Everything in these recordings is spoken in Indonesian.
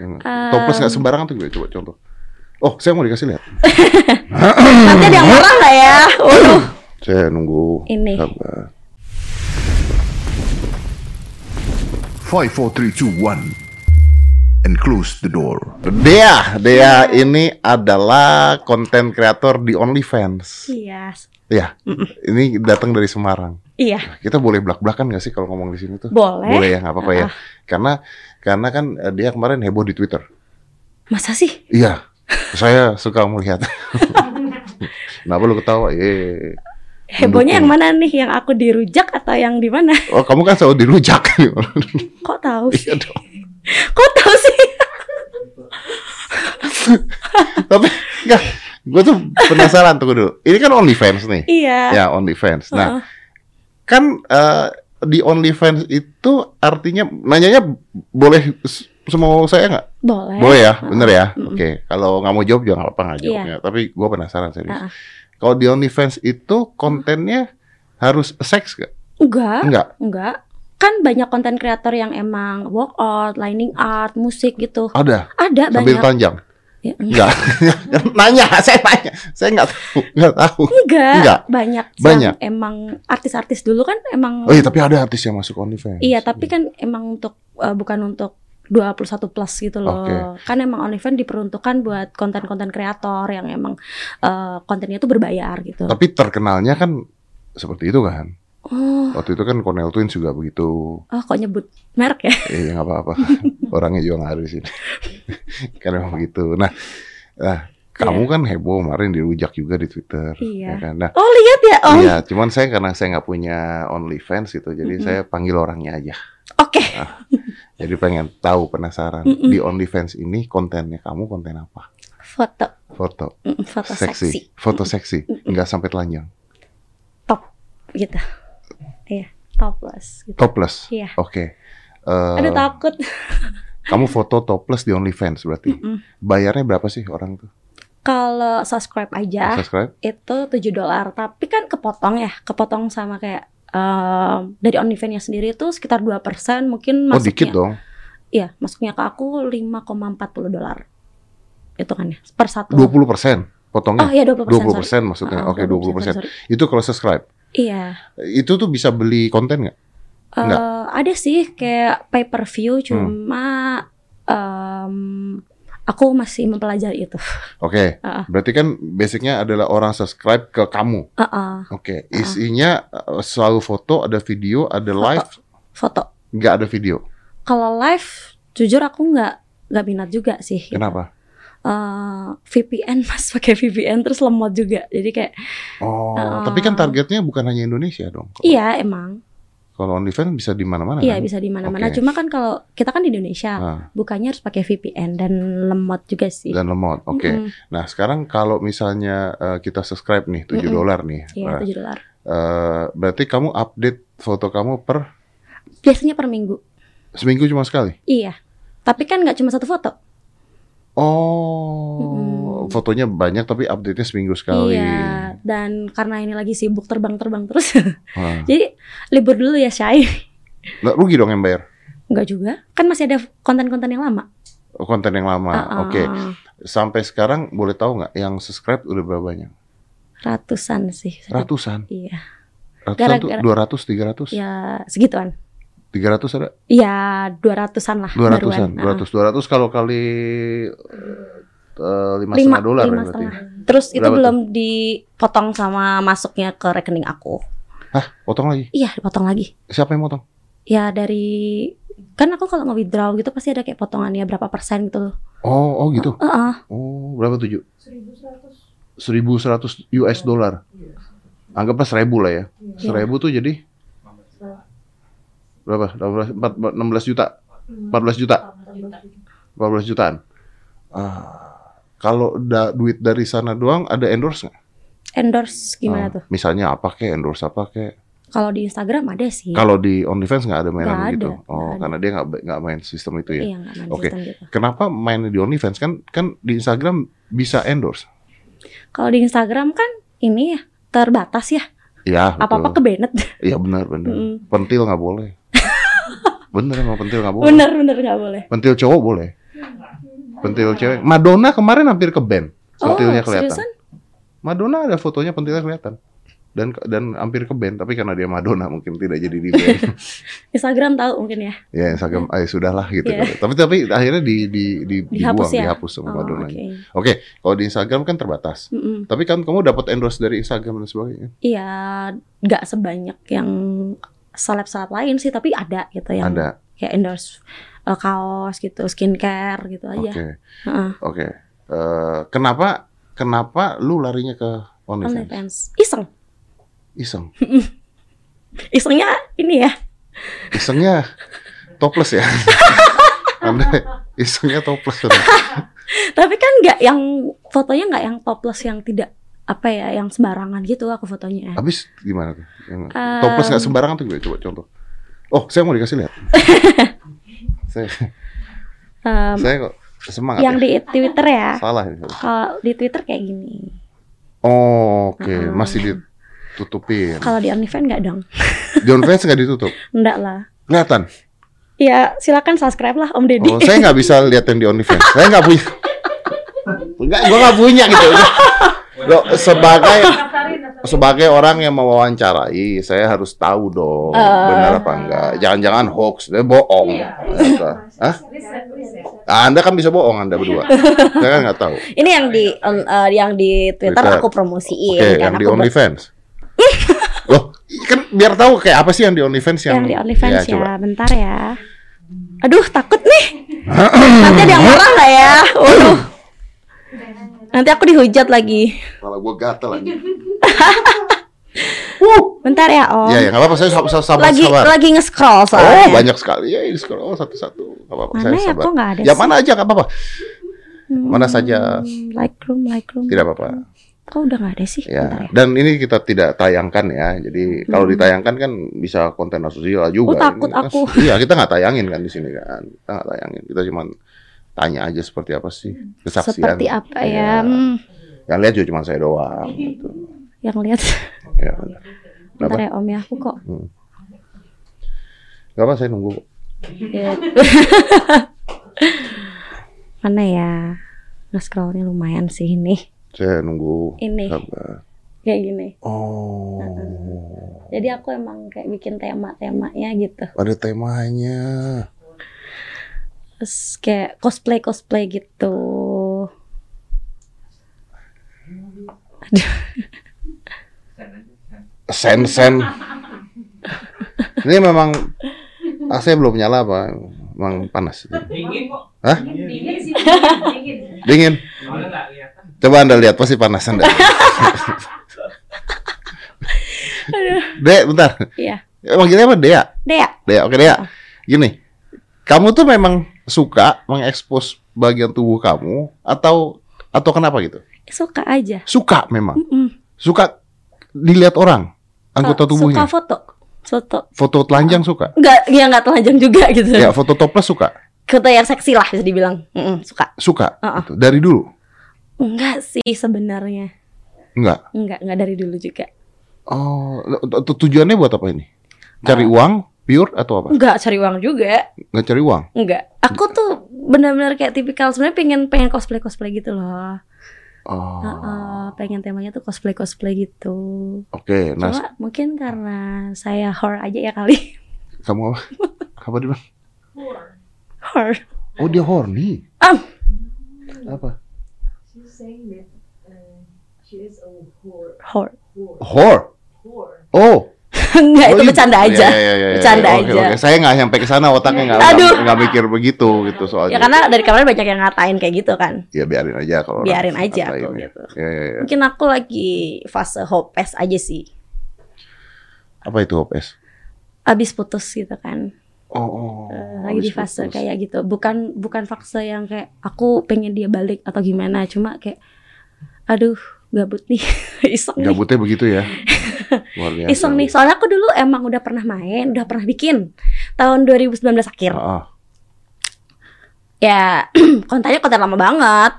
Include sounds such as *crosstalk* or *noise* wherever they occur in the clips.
Um, toples nggak sembarangan tuh gue coba contoh. Oh, saya mau dikasih lihat. *laughs* Nanti ada yang marah nggak ya? Waduh. Saya nunggu. Ini. Sabar. Five, four, three, two, one, and close the door. Dea, Dea ini adalah konten kreator di OnlyFans. Iya. Ya, ini datang dari Semarang. Iya. Kita boleh belak-belakan nggak sih kalau ngomong di sini tuh? Boleh. Boleh ya, nggak apa-apa ya. Ah. Karena karena kan eh, dia kemarin heboh di Twitter. Masa sih? Iya, saya suka melihat. *laughs* Kenapa lu ketawa? Ye. Hebohnya yang mana nih? Yang aku dirujak atau yang di mana? Oh, kamu kan selalu dirujak. *laughs* Kok tahu sih? Iya dong. Kok tahu sih? *laughs* Tapi enggak, gue tuh penasaran tunggu dulu. Ini kan OnlyFans nih. iya. Ya, OnlyFans. Nah, Heeh. Kan eh, di OnlyFans itu artinya nanyanya boleh semua saya nggak? Boleh. Boleh ya, bener ya. Mm-mm. Oke, kalau nggak mau jawab juga nggak apa nggak jawabnya. Tapi gue penasaran serius. Heeh. Kalau di OnlyFans itu kontennya harus seks gak? Enggak. Enggak. Enggak. Kan banyak konten kreator yang emang workout, lining art, musik gitu. Ada. Ada Sambil banyak. telanjang. Ya, enggak. Enggak. *laughs* nanya, saya nanya. Saya nggak tahu, nggak tahu. Enggak. Enggak. Banyak. Banyak. emang artis-artis dulu kan emang Oh iya, tapi ada artis yang masuk OnlyFans. Iya, tapi kan emang untuk eh, bukan untuk 21 plus gitu loh. Oke. Kan emang OnlyFans diperuntukkan buat konten-konten kreator yang emang eh, kontennya tuh berbayar gitu. Tapi terkenalnya kan seperti itu kan. Oh, Waktu itu kan Cornel Twins juga begitu. oh kok nyebut merek ya? Eh, nggak apa-apa. *laughs* Orangnya juga nggak ada di sini. *laughs* kan emang begitu. Nah, nah kamu kan heboh kemarin dirujak juga di Twitter. Iya. ya kan? Nah, Oh, lihat ya, Om. Iya, cuman saya karena saya nggak punya OnlyFans gitu, jadi Mm-mm. saya panggil orangnya aja. Oke. Jadi pengen tahu penasaran Mm-mm. di OnlyFans ini kontennya kamu konten apa? Foto, Foto Mm, foto seksi. seksi, foto seksi, Mm-mm. nggak sampai telanjang, top gitu. Iya, topless gitu. topless. Iya. Oke. Eh, Aduh takut. *laughs* kamu foto topless di OnlyFans berarti. Mm-mm. Bayarnya berapa sih orang tuh? Kalau subscribe aja Subscribe? itu 7 dolar, tapi kan kepotong ya, kepotong sama kayak em, dari OnlyFans-nya sendiri itu sekitar 2% mungkin Oh masuknya. dikit dong. Iya, masuknya ke aku 5,40 dolar. Itu kan ya, per satu. 20 persen potongnya. Oh iya 20 20 persen maksudnya. Ah, Oke 20 persen. Itu kalau subscribe. Iya. Itu tuh bisa beli konten nggak? Nggak. ada sih kayak pay per view Hmm. cuma em, aku masih mempelajari itu. Oke. *laughs* Ah, ah. Berarti kan basicnya adalah orang subscribe ke kamu. Heeh, Oke, isinya uh, selalu foto, ada video, ada live, foto. nggak ada video. Kalau live jujur aku nggak nggak minat juga sih. gitu. Kenapa? Eh, VPN *laughs* mas pakai VPN terus lemot juga. Jadi kayak Oh, Ah. tapi kan targetnya bukan hanya Indonesia dong. Kalau- iya emang Kalau OnlyFans bisa di mana-mana iya kan? bisa di mana-mana. Oke. Cuma kan kalau kita kan di Indonesia Nah, bukannya harus pakai VPN dan lemot juga sih. dan lemot. Oke. Mm-mm. Nah, sekarang kalau misalnya uh, kita subscribe nih 7 Mm-mm. dolar nih. Iya, 7 dolar. uh, berarti kamu update foto kamu per Biasanya per minggu. seminggu cuma sekali. Iya. Tapi kan nggak cuma satu foto. Oh, fotonya banyak tapi update-nya seminggu sekali. Iya. Dan karena ini lagi sibuk terbang-terbang terus. *laughs* Wah, jadi libur dulu ya, Syai. nggak rugi dong yang bayar Enggak juga. Kan masih ada konten-konten yang lama. konten yang lama. Uh-uh. Oke. Sampai sekarang boleh tahu nggak yang subscribe udah berapa banyak? Ratusan sih. Ratusan. Iya. Ratusan tuh Gara-gara- 200, 300. Ya segituan. 300 ada? Iya, 200-an lah. 200-an. baruan. 200 200 kalau kali eh, lima Lima, setengah dolar lima ya berarti. setengah. Terus itu Berapa belum dipotong sama masuknya ke rekening aku. Hah, potong lagi. Iya, dipotong lagi. Siapa yang potong? Ya dari kan aku kalau nge-withdraw gitu pasti ada kayak potongannya berapa persen gitu loh. Oh, oh gitu. Heeh. Oh, berapa tujuh? 1100 US dollar. Anggaplah seribu lah ya. Seribu tuh jadi berapa? 12, 14, 16 juta. 14 juta. 14 jutaan. Ah, kalau da, duit dari sana doang ada endorse nggak? Endorse gimana Ah, tuh? Misalnya apa kek, endorse apa kek? Kalau di Instagram ada sih. Kalau di OnlyFans nggak ada mainan Nggak gitu. ada, Oh, ada. karena dia nggak nggak main sistem itu ya. Iya, main Oke. sistem gitu. Kenapa main di OnlyFans kan kan di Instagram bisa endorse? Kalau di Instagram kan ini ya terbatas ya. Iya, Apa-apa betul. ke Bennett. Iya benar benar. Mm-mm. Pentil nggak boleh. Bener emang pentil nggak boleh. Bener bener nggak boleh. Pentil cowok boleh. Pentil cewek. Madonna kemarin hampir ke band. Pentilnya oh, kelihatan. seriusan? Madonna ada fotonya pentilnya kelihatan. Dan dan hampir ke band, tapi karena dia Madonna mungkin tidak jadi di band. *laughs* Instagram tahu mungkin ya. ya Instagram, ya sudahlah gitu. Iya. Tapi tapi akhirnya di di di Dihapus dibuang, ya? dihapus sama Oh, Madonna. oke. Oke, kalau di Instagram kan terbatas. Mm-mm. Tapi kan kamu dapat endorse dari Instagram dan sebagainya. Iya, nggak sebanyak yang seleb-seleb lain sih, tapi ada gitu yang Ada. kayak endorse uh, kaos gitu, skincare gitu Oke. aja. Heeh. Oke. Eh, kenapa kenapa lu larinya ke OnlyFans? OnlyFans. Iseng. Iseng. *laughs* Isengnya ini ya. Isengnya topless ya. *laughs* Anda isengnya topless. *laughs* Tapi kan nggak yang fotonya nggak yang topless yang tidak apa ya, yang sembarangan gitu aku fotonya. Habis gimana tuh? Yang Em. topless nggak sembarangan tuh gue coba contoh. Oh, saya mau dikasih lihat. *laughs* saya, Em, saya kok semangat yang ya. di Twitter ya. Salah. Kalau di Twitter kayak gini. Oh, oke, Heeh. masih ditutupin. Kalau di OnlyFans nggak dong. Di OnlyFans nggak ditutup. *laughs* Enggak lah. Kelihatan. Ya silakan subscribe lah Om Deddy. Oh, saya nggak bisa lihat yang di OnlyFans. Saya nggak punya. *laughs* Enggak, gua nggak punya gitu. Loh, sebagai sebagai orang yang mewawancarai, saya harus tahu dong Eh. benar apa enggak. Jangan-jangan hoax, dia bohong. Ternyata. Hah? Ah, Anda kan bisa bohong Anda berdua. *laughs* saya kan nggak tahu. Ini yang di on- eh, yang di Twitter, Twitter. aku promosiin kan yang di aku OnlyFans. *laughs* Loh, kan biar tahu kayak apa sih yang di OnlyFans yang yang di OnlyFans ya, coba. bentar ya. Aduh, takut nih. Nanti ada yang marah nggak ya? *clears throat* Waduh. Nanti aku dihujat lagi. Malah gua gatel lagi. *laughs* Bentar ya, Om. Iya, ya, nggak apa-apa. Saya sabar, sabar, lagi sabar. lagi nge-scroll Oh, soalnya. banyak sekali. Ya, ini scroll satu-satu. Nggak apa-apa. Mana saya ya? sabar. Kok nggak ada Ya sih? mana aja, nggak apa-apa. Hmm, mana saja. Lightroom, Lightroom. Tidak apa-apa. Kok udah nggak ada sih? Bentar Ya, ya. dan ini kita tidak tayangkan ya. Jadi kalau Hmm. ditayangkan kan bisa konten asusila juga. Oh, takut Ini kan- aku. Iya, kita nggak tayangin kan di sini kan. Kita nggak tayangin. Kita cuma tanya aja seperti apa sih kesaksian. Seperti apa Iya. ya? Hmm, Yang lihat juga cuma saya doang. Gitu. yang lihat. Ya, benar. Bentar ya, Om ya. Aku kok. Gak apa, saya nunggu. Ya. *laughs* Mana ya? Nge-scrollnya lumayan sih ini. Saya nunggu. Ini. Sabar. Kayak gini. Oh, Jadi aku emang kayak bikin tema-temanya gitu. ada temanya. Terus kayak cosplay-cosplay gitu. Sen sen. Ini memang AC belum nyala apa? Memang panas. Dingin kok. Hah? Dingin sih, dingin. Coba anda lihat pasti panas anda. Dek, bentar. Iya. Manggilnya apa? Dea. Dea. Dea, oke Dea. Gini, kamu tuh memang suka mengekspos bagian tubuh kamu atau atau kenapa gitu? Suka aja. Suka memang. Mm-mm. Suka dilihat orang anggota Suka- tubuhnya. Suka foto. Foto. Foto telanjang suka. Enggak, ya enggak telanjang juga *laughs* gitu. Ya, foto toples suka. Foto yang seksi lah bisa dibilang. Mm-mm, suka. Suka. Uh-uh. Gitu. Dari dulu. Enggak sih sebenarnya. Enggak. Enggak, enggak dari dulu juga. Oh, tu- tu- tujuannya buat apa ini? Cari uang pure atau apa? Enggak cari uang juga. Nggak cari uang. Enggak. Aku tuh benar-benar kayak tipikal sebenarnya pengen pengen cosplay cosplay gitu loh. Oh. Heeh, pengen temanya tuh cosplay cosplay gitu. Oke, nah Cuma mungkin karena saya horror aja ya kali. *laughs* kamu apa? Apa dia bilang? Horror. Oh, dia horny. Ah. Apa? She's saying that uh, she is a whore. Horror. Whore. Whore. Whore. Oh. *laughs* Enggak, Oh, itu iya. bercanda aja. Ya, ya, ya, ya. Bercanda Oke, aja. oke. Saya nggak sampai ke sana otaknya nggak nggak- mikir begitu gitu soalnya. Ya karena dari kemarin banyak yang ngatain kayak gitu kan. Ya biarin aja kalau Biarin aja tuh ya. gitu. Ya, ya, ya. Mungkin aku lagi fase hopeless aja sih. Apa itu hopes? Abis putus gitu kan. Oh, oh. Eh, lagi di fase putus. kayak gitu. Bukan bukan fase yang kayak aku pengen dia balik atau gimana. Cuma kayak aduh gabut nih. *laughs* Iseng nih. Gabutnya begitu ya. *laughs* Luar biasa. Iseng nih. Soalnya aku dulu emang udah pernah main, udah pernah bikin. Tahun 2019 akhir. Ah. Ya *clears throat* kontennya konten lama banget.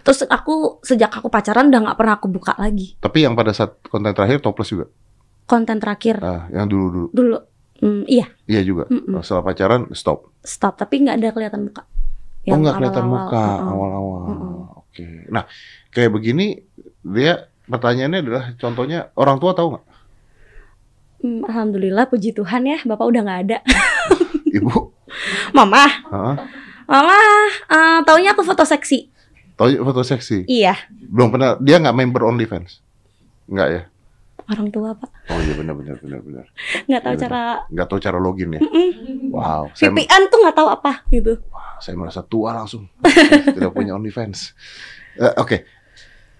Terus aku sejak aku pacaran udah nggak pernah aku buka lagi. Tapi yang pada saat konten terakhir toples juga. Konten terakhir Ah, yang dulu dulu. dulu. Hmm, iya, Iya juga. Mm-mm. Setelah pacaran stop. stop. Tapi nggak ada kelihatan muka. oh nggak kelihatan muka awal-awal. Oke. Nah, kayak begini dia pertanyaannya adalah contohnya orang tua tahu nggak? Hmm, Alhamdulillah puji Tuhan ya bapak udah nggak ada. *laughs* Ibu? Mama, Heeh. mama eh, taunya aku foto seksi. Tahu foto seksi? Iya, Belum pernah. Dia nggak member OnlyFans? Nggak ya? orang tua pak. Oh iya benar benar benar benar. Nggak tahu Iya, cara Nggak tahu cara login ya? Wow. Saya, VPN tuh nggak tau apa gitu. saya merasa tua langsung. *laughs* Tidak punya OnlyFans. Eh, Oke.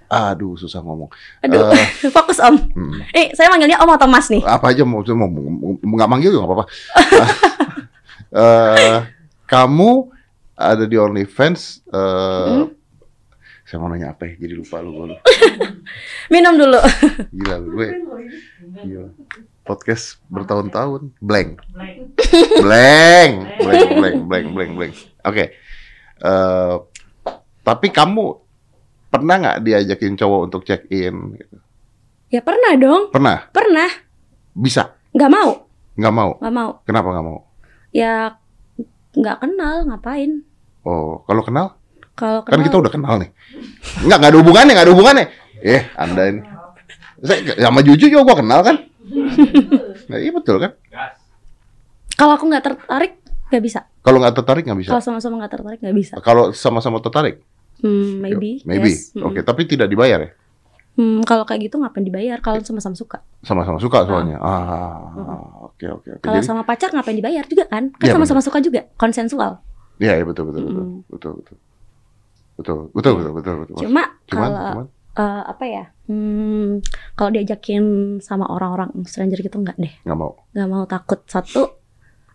Aduh susah ngomong. Aduh, Eh, *laughs* fokus om. hmm. Eh, saya manggilnya om atau mas nih? apa aja mau mau nggak manggil juga nggak apa-apa. *laughs* Eh, kamu ada di OnlyFans. eh, Hmm? Saya mau nanya apa ya? Jadi lupa lu, gua lu. *laughs* Minum dulu. Gila lu gue. Gila. Podcast bertahun-tahun blank. Blank. Blank, blank, blank, blank, blank, blank. Oke. Eh, tapi kamu pernah nggak diajakin cowok untuk check in? Ya pernah dong, Pernah? pernah. Bisa? Nggak mau, Nggak mau? nggak mau. Kenapa nggak mau? Ya nggak kenal, ngapain? Oh, kalau kenal? Kalau Kan kenal, kita udah kenal nih. Nggak, nggak ada hubungannya, nggak ada hubungannya. Eh, anda ini. Saya sama Juju juga gua kenal kan? Nah, iya betul kan? Kalau aku nggak tertarik, nggak bisa. Kalau nggak tertarik nggak bisa. Kalau sama-sama nggak tertarik, nggak bisa. Kalau sama-sama tertarik, Hmm, maybe. maybe. yes. Hmm. Oke, tapi tidak dibayar ya? Hmm, kalau kayak gitu ngapain dibayar? Kalau sama-sama suka. Sama-sama suka soalnya. Ah, oke oke oke. Kalau Jadi, sama pacar ngapain dibayar juga kan? Kan Iya, sama-sama suka juga, konsensual. iya iya, betul betul betul Mm. betul betul betul betul betul betul betul. Cuma Cuman, kalau cuman eh, apa ya? Hmm, kalau diajakin sama orang-orang stranger gitu nggak deh. nggak mau. Nggak mau takut satu.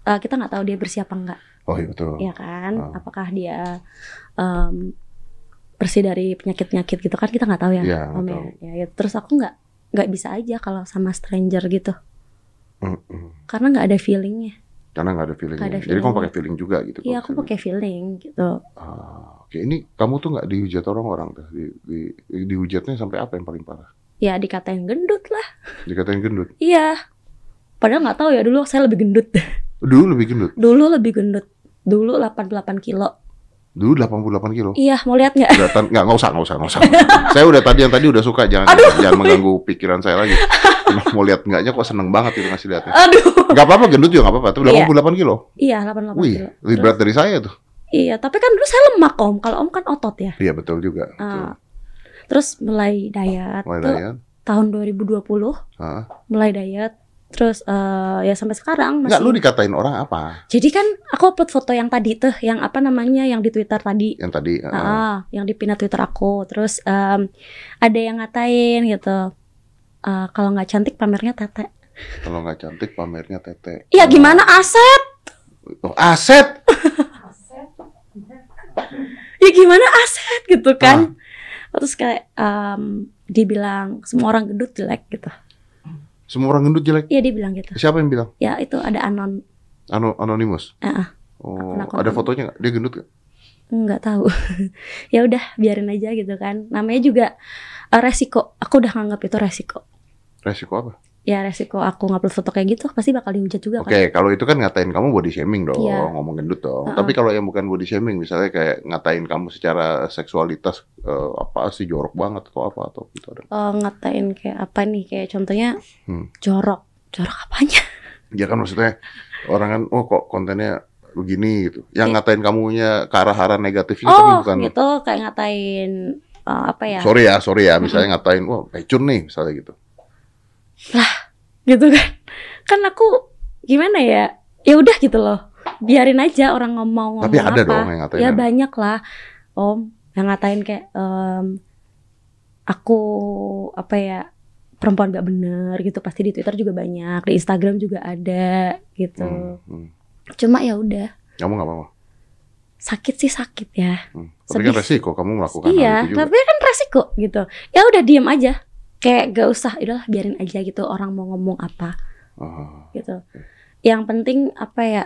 eh, kita nggak tahu dia bersih apa nggak, Oh iya betul. ya kan? Ah. Apakah dia em, bersih dari penyakit-penyakit gitu kan kita nggak tahu ya, Iya, Om ya. Ya, ya. Terus aku nggak nggak bisa aja kalau sama stranger gitu, Mm-mm. karena nggak ada feelingnya. Karena nggak ada feelingnya. Ada Jadi kamu feeling. pakai feeling juga gitu. Iya aku pakai feeling gitu. Ah, oke ini kamu tuh nggak dihujat orang-orang tuh. Di, di, dihujatnya sampai apa yang paling parah? Ya dikatain gendut lah. Dikatain gendut. Iya. Padahal nggak tahu ya dulu saya lebih gendut. Dulu lebih gendut. Dulu lebih gendut. Dulu 88 kilo. Dulu 88 kilo. Iya, mau lihat nggak? Udah tan- nggak nggak usah nggak usah nggak usah. *laughs* saya udah tadi yang tadi udah suka jangan jangan mengganggu pikiran saya lagi. Mau lihat enggaknya kok seneng banget itu ngasih lihatnya. Aduh. Nggak apa-apa gendut juga nggak apa-apa. Tapi Iya. 88 kilo. Iya, 88 Wih, kilo. lebih berat dari saya tuh. Iya, tapi kan dulu saya lemak om. Kalau om kan otot ya. Iya betul juga. Betul. Ah, terus mulai diet Mulai tuh diet. tahun 2020 Hah? mulai diet. Terus eh, ya sampai sekarang Nggak, masih. lu dikatain orang apa? Jadi kan aku upload foto yang tadi tuh, yang apa namanya, yang di Twitter tadi. Yang tadi. ah, Ah, yang di Twitter aku. Terus em, ada yang ngatain gitu. eh, kalau nggak cantik pamernya tete. Kalau nggak cantik pamernya tete. Ya gimana aset? Oh, aset. *laughs* Ya gimana aset gitu kan? Terus kayak em, dibilang semua orang gendut jelek gitu. Semua orang gendut jelek. Iya dia bilang gitu. Siapa yang bilang? Ya itu ada anon Ano anonimus. Ah, ah. Oh, ada fotonya nggak? Dia gendut nggak? nggak tahu. *laughs* ya udah biarin aja gitu kan. Namanya juga eh, resiko. Aku udah nganggap itu resiko. Resiko apa? Ya resiko aku ngupload foto kayak gitu pasti bakal dihujat juga Oke, kan. kalau itu kan ngatain kamu body shaming dong, Iya. ngomong gendut dong. Uh-uh. Tapi kalau yang bukan body shaming, misalnya kayak ngatain kamu secara seksualitas eh, apa sih jorok banget atau apa atau gitu ada. Eh, ngatain kayak apa nih? Kayak contohnya Hmm. jorok. Jorok apanya? *laughs* Ya kan maksudnya orang kan, oh kok kontennya begini gitu. Yang Iya. ngatain kamunya ke arah arah negatifnya tapi Oh bukan. gitu kayak ngatain eh, apa ya? Sorry ya, sorry ya. Misalnya ngatain, wah pecun nih, misalnya gitu. Gitu kan kan aku gimana ya ya udah gitu loh biarin aja orang ngomong ngomong Tapi ada apa dong yang ngatain. ya ada. banyak lah om yang ngatain kayak em, aku apa ya perempuan gak bener gitu pasti di twitter juga banyak di instagram juga ada gitu Hmm, hmm. cuma ya udah Kamu nggak apa-apa. sakit sih sakit ya Hmm. Tapi kan Sedih. resiko kamu melakukan iya hal itu juga. tapi kan resiko gitu ya udah diem aja kayak gak usah udahlah biarin aja gitu orang mau ngomong apa Ah, gitu. Yang penting apa ya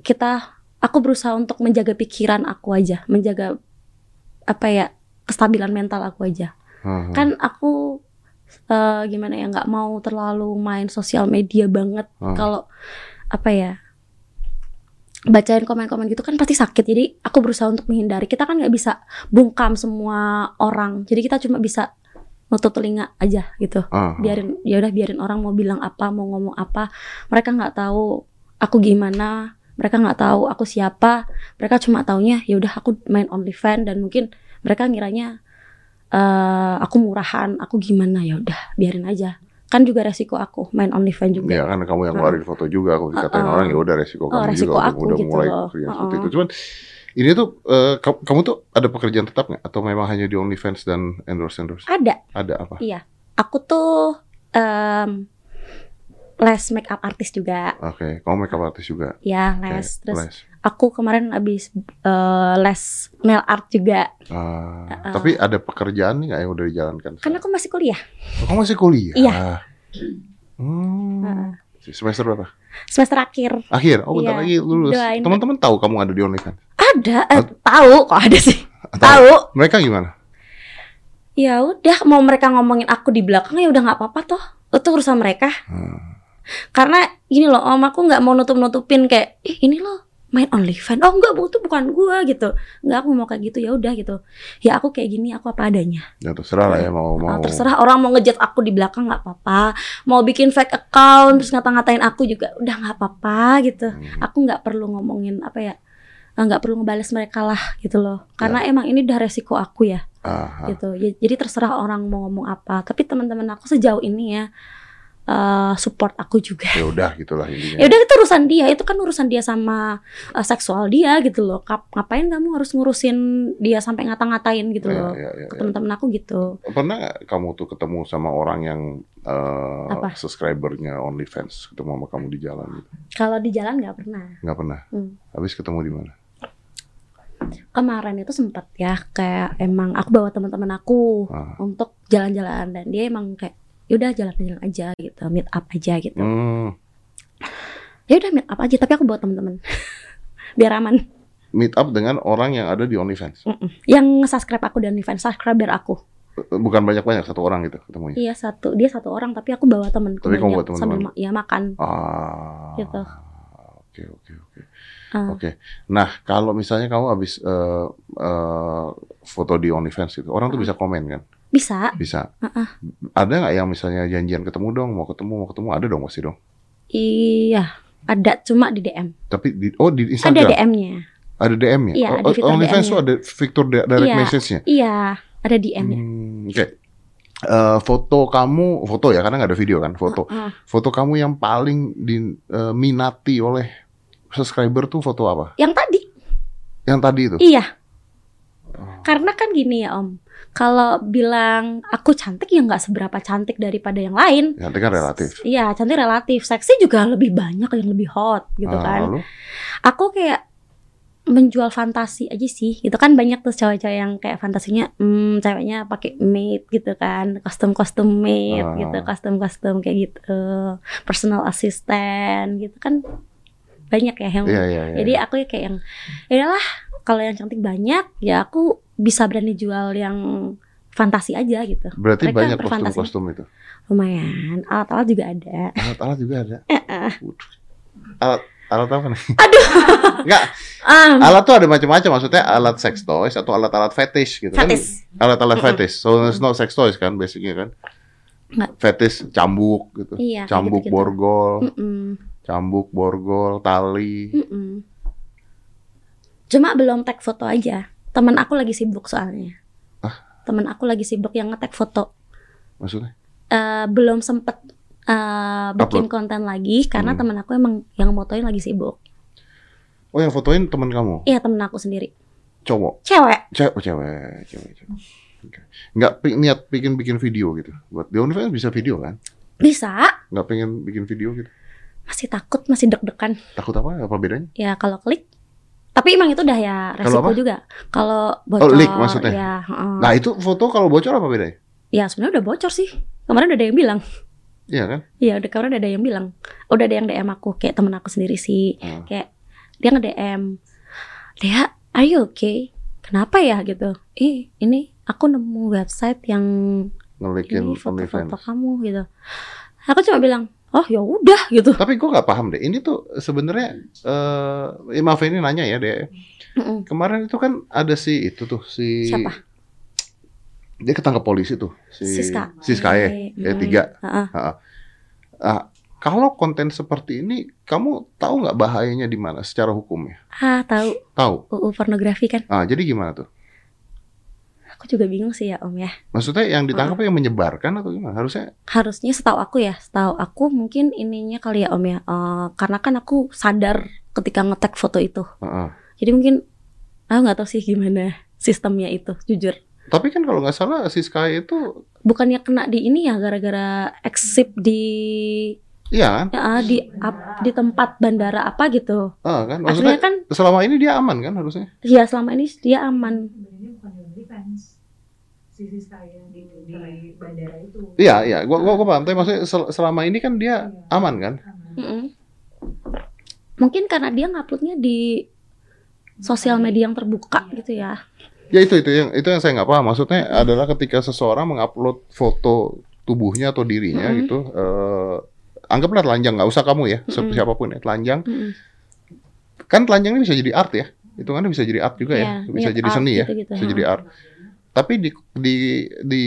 kita aku berusaha untuk menjaga pikiran aku aja, menjaga apa ya kestabilan mental aku aja. ah. Kan aku eh, gimana ya nggak mau terlalu main sosial media banget Ah. kalau apa ya bacain komen-komen gitu kan pasti sakit jadi aku berusaha untuk menghindari kita kan nggak bisa bungkam semua orang jadi kita cuma bisa nutup telinga aja gitu Ah, biarin ya udah biarin orang mau bilang apa mau ngomong apa mereka nggak tahu aku gimana mereka nggak tahu aku siapa mereka cuma taunya ya udah aku main OnlyFans dan mungkin mereka ngiranya eh aku murahan aku gimana ya udah biarin aja kan juga resiko aku main OnlyFans juga Ya kan kamu yang ngeluarin foto juga, aku dikatain Uh-uh. orang ya udah resiko Oh, kamu resiko juga aku udah gitu mulai loh. kerja seperti Uh-uh. itu. Cuman ini tuh eh, ka- kamu tuh ada pekerjaan tetap nggak atau memang hanya di OnlyFans dan endorse endorse? ada Ada apa? aku tuh em, les makeup artist juga Oke, kamu makeup artist juga. ya Oke, les terus les. aku kemarin abis eh, les nail art juga Ah, Uh-uh. Tapi ada pekerjaan nggak yang udah dijalankan? kan aku masih kuliah Oh, kamu masih kuliah? Iya. Hmm. Heeh. Semester berapa? semester akhir Akhir. Oh, bentar Iya, lagi lulus. Teman-teman tahu kamu ada di OnlyFans? Ada. Eh, tahu kok ada sih. Tahu. Mereka gimana? ya udah mau mereka ngomongin aku di belakang ya udah nggak apa-apa toh. Itu urusan mereka. Hmm. karena gini loh om aku nggak mau nutup nutupin kayak ih ini loh main OnlyFans. Oh enggak bu itu bukan gua gitu. Nggak aku mau kayak gitu. Ya udah gitu. Ya aku kayak gini aku apa adanya. Ya terserah lah ya mau mau. Ah, terserah. Orang mau ngejat aku di belakang nggak apa-apa. Mau bikin fake account terus ngata-ngatain aku juga udah nggak apa-apa gitu. Hmm. aku nggak perlu ngomongin apa ya eh, nggak perlu ngebales mereka lah gitu loh karena emang ini udah resiko aku ya Aha. gitu Ya- jadi terserah orang mau ngomong apa tapi teman-teman aku sejauh ini ya eh, support aku juga Ya udah gitulah intinya. ya udah itu urusan dia itu kan urusan dia sama eh, seksual dia gitu loh Kap- ngapain kamu harus ngurusin dia sampai ngata-ngatain gitu Ya, loh ya, ya, ke ya. teman-teman aku gitu Pernah kamu tuh ketemu sama orang yang eh, Apa? subscribernya OnlyFans ketemu sama kamu di jalan gitu? kalau di jalan nggak pernah Nggak pernah. Hmm. Habis ketemu di mana? Kemarin itu sempat ya kayak emang aku bawa teman-teman aku Ah. untuk jalan-jalan dan dia emang kayak yaudah jalan-jalan aja gitu meet up aja gitu Hmm, ya udah meet up aja tapi aku bawa teman-teman *laughs* biar aman meet up dengan orang yang ada di OnlyFans. Mm-mm. yang subscribe aku dan event subscriber aku Eh, Bukan banyak-banyak satu orang gitu ketemunya. iya satu dia satu orang tapi aku bawa temanku Tapi kamu banyak bawa teman-teman. sambil ma- ya makan Ah. Gitu. Oke oke oke. Ah. Oke. Nah kalau misalnya kamu habis eh, eh, foto di OnlyFans itu, orang tuh bisa komen kan? bisa Bisa. Ah, Ada nggak yang misalnya janjian ketemu dong, mau ketemu mau ketemu ada dong pasti dong. iya ada cuma di DM Tapi di oh di ada Instagram DM-nya ada DM-nya. Iya, oh, ada OnlyFans tuh ada fitur di- direct Iya. message-nya. iya ada DM-nya Hmm, Oke. Eh, foto kamu, foto ya karena nggak ada video kan, foto. Ah, Foto kamu yang paling diminati oleh subscriber tuh foto apa? yang tadi Yang tadi itu? Iya. Karena kan gini ya Om, kalau bilang aku cantik ya nggak seberapa cantik daripada yang lain. Nanti kan relatif. Iya, cantik relatif. Seksi juga lebih banyak yang lebih hot gitu Ah, kan. lalu? Aku kayak menjual fantasi aja sih. Itu kan banyak tuh cewek-cewek yang kayak fantasinya, hmm, ceweknya pakai maid gitu kan, kostum-kostum maid Ah. gitu, kostum-kostum kayak gitu, personal assistant gitu kan banyak ya yang Iya, iya, iya. jadi aku ya kayak yang ya udahlah kalau yang cantik banyak ya aku bisa berani jual yang fantasi aja gitu. Berarti mereka banyak kostum-kostum itu. Lumayan, alat-alat juga ada. Alat-alat juga ada. *laughs* Eh, Waduh. Alat alat apa nih? Aduh. *laughs* Enggak, Um, alat tuh ada macam-macam. Maksudnya alat sex toys atau alat-alat fetish gitu Fetis. kan. Alat-alat fetish. So it's not sex toys kan basicnya kan. Fetish cambuk gitu. Iya, cambuk gitu-gitu. borgol, Mm-mm, cambuk borgol, tali. mm-mm. Cuma belum tag foto aja. Temen aku lagi sibuk soalnya. Temen aku lagi sibuk yang nge-tag foto. Maksudnya? Eh, belum sempet eh, bikin konten lagi karena Hmm. temen aku emang yang motoin lagi sibuk. Oh, yang fotoin teman kamu, Iya temen aku sendiri. cowok, Cewek. cewek, oh, cewek, cewek, cewek. Oke. Nggak pi- niat bikin bikin video gitu. Buat di OnlyFans bisa video kan? Bisa. Nggak pengen bikin video gitu. Masih takut, masih deg-degan. Takut apa? Apa bedanya? Ya kalau klik. Tapi emang itu udah ya resiko apa? juga. Kalau bocor. leak maksudnya? Ya, heeh. Nah itu foto kalau bocor apa bedanya? ya sebenarnya udah bocor sih. Kemarin udah ada yang bilang. Iya kan? Iya, udah kemarin udah ada yang bilang. Udah ada yang DM aku kayak temen aku sendiri sih. Hmm. Kayak dia nge-DM. Dia, are you okay? Kenapa ya gitu? Ih, ini aku nemu website yang Ngelikin foto-foto kamu gitu. Aku cuma bilang, oh ya udah gitu Tapi gue nggak paham deh. Ini tuh sebenarnya eh maaf ini nanya ya deh. Mm-mm. Kemarin itu kan ada si itu tuh si Siapa? Dia ketangkap polisi tuh si Siska. Siska ya, ya tiga. Ah, kalau konten seperti ini, kamu tahu nggak bahayanya di mana secara hukumnya? ah tahu Tahu. UU pornografi kan Ah, jadi gimana tuh? Aku juga bingung sih ya om ya Maksudnya yang ditangkap yang menyebarkan atau gimana? Harusnya harusnya setahu aku ya setahu aku mungkin ininya kali ya om ya Eh, karena kan aku sadar ketika ngetek foto itu Heeh. jadi mungkin aku nggak tahu sih gimana sistemnya itu jujur Tapi kan kalau nggak salah si Sky itu, bukannya kena di ini ya gara-gara eksip di iya kan? ya, di ap- di tempat bandara apa gitu Ah, kan? akhirnya Maksudnya kan selama ini dia aman kan harusnya? ya selama ini dia aman OnlyFans. Sisi saya di, di bandara itu. Iya, iya. Gua, gua, gua paham. Tapi maksudnya sel- selama ini kan dia aman kan? Aman. Mm-mm. mungkin karena dia nguploadnya di sosial media yang terbuka gitu ya Ya itu itu yang itu yang saya nggak paham. Maksudnya adalah ketika seseorang mengupload foto tubuhnya atau dirinya gitu, eh, anggaplah telanjang, nggak usah kamu ya, Mm-mm. siapa pun ya, telanjang. Kan telanjang ini bisa jadi art ya, itu kan bisa jadi art juga ya, Iya, bisa niat jadi art seni ya, gitu-gitu, bisa ya. jadi art. Tapi di di di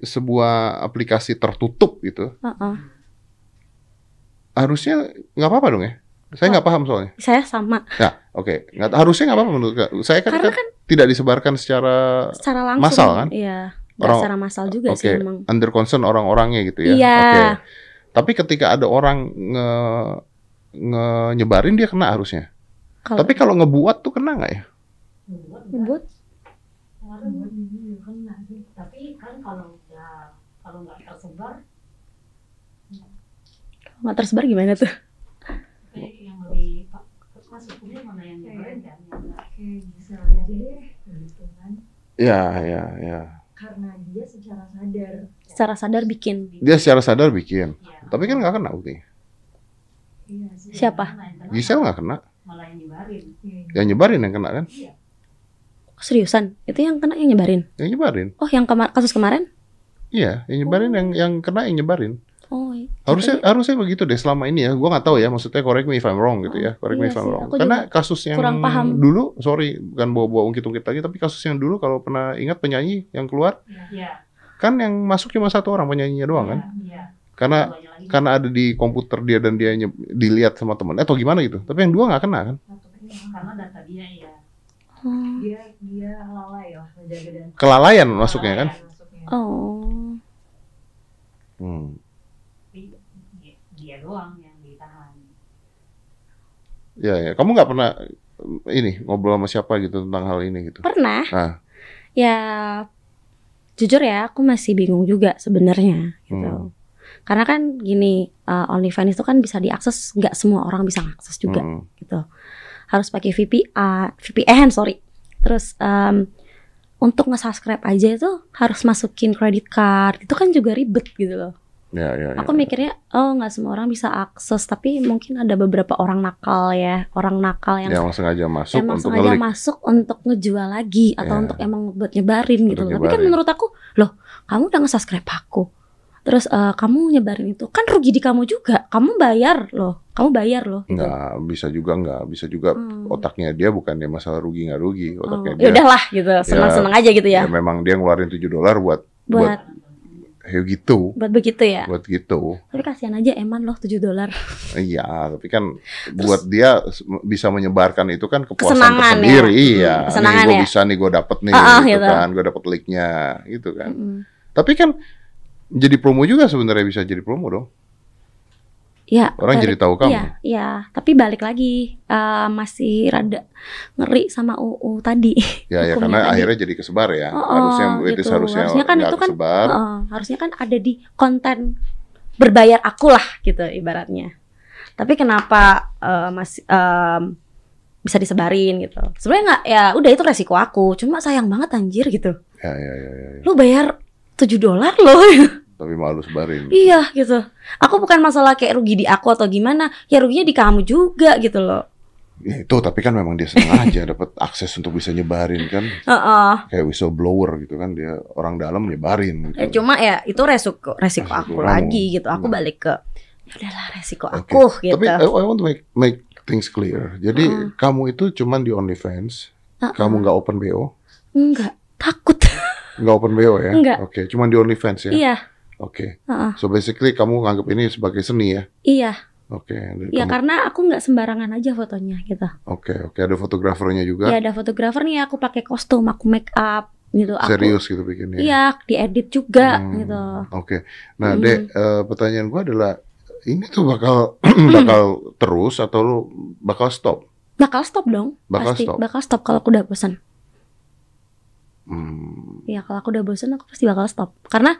sebuah aplikasi tertutup gitu, Heeh. harusnya nggak apa-apa dong ya? Saya nggak paham soalnya. saya sama Ya, oke, nggak harusnya nggak apa-apa menurut. Saya kan, karena kan kan tidak disebarkan secara secara langsung Massal kan? iya nggak Orang- secara massal juga Oke, sih emang under concern orang-orangnya gitu ya. Iya. Oke. Tapi ketika ada orang nge, nge nyebarin dia kena harusnya. Kalau Tapi kalau ngebuat tuh kena nggak ya? ini kena sih. Tapi kan kalau nggak kalau nggak tersebar, nggak tersebar gimana tuh kayak yang lebih mas hukumnya mana yang nyebarin kan gitu kan. Iya, iya, iya. Karena dia secara sadar. secara sadar bikin Dia secara sadar bikin. ya, Tapi kan nggak kena buktinya. Iya siapa Gisel nggak kena. Nyebarin Iya. Yang nyebarin yang kena kan? seriusan itu yang kena yang nyebarin Yang nyebarin. oh yang kema- kasus kemarin Iya, yang nyebarin yang yang kena yang nyebarin. oh iya. Harusnya harusnya begitu deh selama ini ya. Gua nggak tahu ya. Maksudnya correct me if I'm wrong gitu ya. Correct me Iya if I'm sih, wrong. Karena kasus yang kurang paham. dulu, sorry, bukan bawa-bawa ungkit-ungkit lagi, tapi kasus yang dulu kalau pernah ingat penyanyi yang keluar ya kan yang masuk cuma satu orang penyanyinya doang kan? ya Karena karena ada di komputer dia dan dia dilihat sama temen atau gimana gitu. Tapi yang dua nggak kena kan? Karena data dia ya oh, Dia dia lalai lah menjaga dan Kelalayan masuknya kan? masuknya. oh. Hmm. dia, dia doang yang ditahan Ya, ya. Kamu nggak pernah eh, ini ngobrol sama siapa gitu tentang hal ini gitu? pernah Ah. ya jujur ya aku masih bingung juga sebenarnya gitu Hmm. karena kan gini uh, OnlyFans itu kan bisa diakses nggak semua orang bisa akses juga Hmm. gitu harus pakai VPN VPN sorry terus em, untuk nge-subscribe aja itu harus masukin credit card itu kan juga ribet gitu loh Ya, ya, ya. aku mikirnya oh nggak semua orang bisa akses tapi mungkin ada beberapa orang nakal ya orang nakal yang Yang sengaja masuk emang untuk sengaja ngelik. masuk untuk ngejual lagi atau Ya. untuk emang buat nyebarin gitu Untuk loh. Tapi kan nyebarin. menurut aku, loh, kamu udah nge-subscribe aku. Terus eh, kamu nyebarin itu kan rugi di kamu juga. Kamu bayar loh. Kamu bayar loh gitu. Nggak bisa juga nggak bisa juga Hmm. otaknya dia bukan dia masalah rugi nggak rugi Oh, otaknya ya dia udahlah gitu. Senang-senang aja gitu ya ya. memang dia ngeluarin 7 dolar buat buat Buat ya gitu buat begitu ya. buat gitu Tapi kasihan aja Eman loh 7 dolar. iya tapi kan buat dia bisa menyebarkan itu kan kepuasan Kesenangan tersendiri ya. iya Hmm, kesenangan nih gue ya. bisa nih gue dapet nih Ah, ah, gitu, gitu. kan gue dapet like-nya gitu kan Mm-mm. tapi kan jadi promo juga sebenarnya bisa jadi promo dong Ya, orang balik- jadi tahu kamu Iya, iya. Tapi balik lagi eh, masih rada ngeri sama UU tadi. ya ya *laughs* karena tadi. akhirnya jadi kesebar ya Oh, harusnya itu gitu. harusnya Harusnya kan itu kan- kesebar harusnya kan ada di konten berbayar aku lah gitu ibaratnya. Tapi kenapa eh, masih em, bisa disebarin gitu? Sebenarnya nggak ya udah itu resiko aku. Cuma sayang banget anjir gitu. ya ya ya, ya, ya. Lu bayar 7 dolar loh. *laughs* tapi malu sebarin iya gitu. Aku bukan masalah kayak rugi di aku atau gimana. Ya ruginya di kamu juga gitu loh. Ya, itu tapi kan memang dia sengaja *laughs* dapat akses untuk bisa nyebarin kan Heeh. kayak whistleblower gitu kan dia orang dalam nyebarin gitu. Ya, cuma ya itu resiko resiko Resiko aku kamu. lagi gitu. Aku Hmm. balik ke ya udahlah resiko Oke. aku gitu. Tapi I, I want to make make things clear. Jadi Heeh. kamu itu cuman di OnlyFans, Uh-uh. kamu nggak open BO, enggak takut. *laughs* nggak open BO ya? Nggak. Oke, cuman di OnlyFans ya. iya, Oke. uh-uh. So basically kamu nganggap ini sebagai seni ya? iya, Oke. dan iya kamu- karena aku nggak sembarangan aja fotonya gitu. Oke, oke ada fotografernya juga. Ya ada fotografer nih aku pakai kostum, aku make up gitu. Aku, Serius gitu bikinnya. Iya, diedit juga Hmm, gitu. Oke. Nah, Hmm. Dek, eh, pertanyaan gua adalah ini tuh bakal *clears throat* bakal terus atau lu bakal stop? Bakal stop dong, Bakal pasti. stop. Bakal stop kalau aku udah bosan. Hmm, Iya, kalau aku udah bosan aku pasti bakal stop. Karena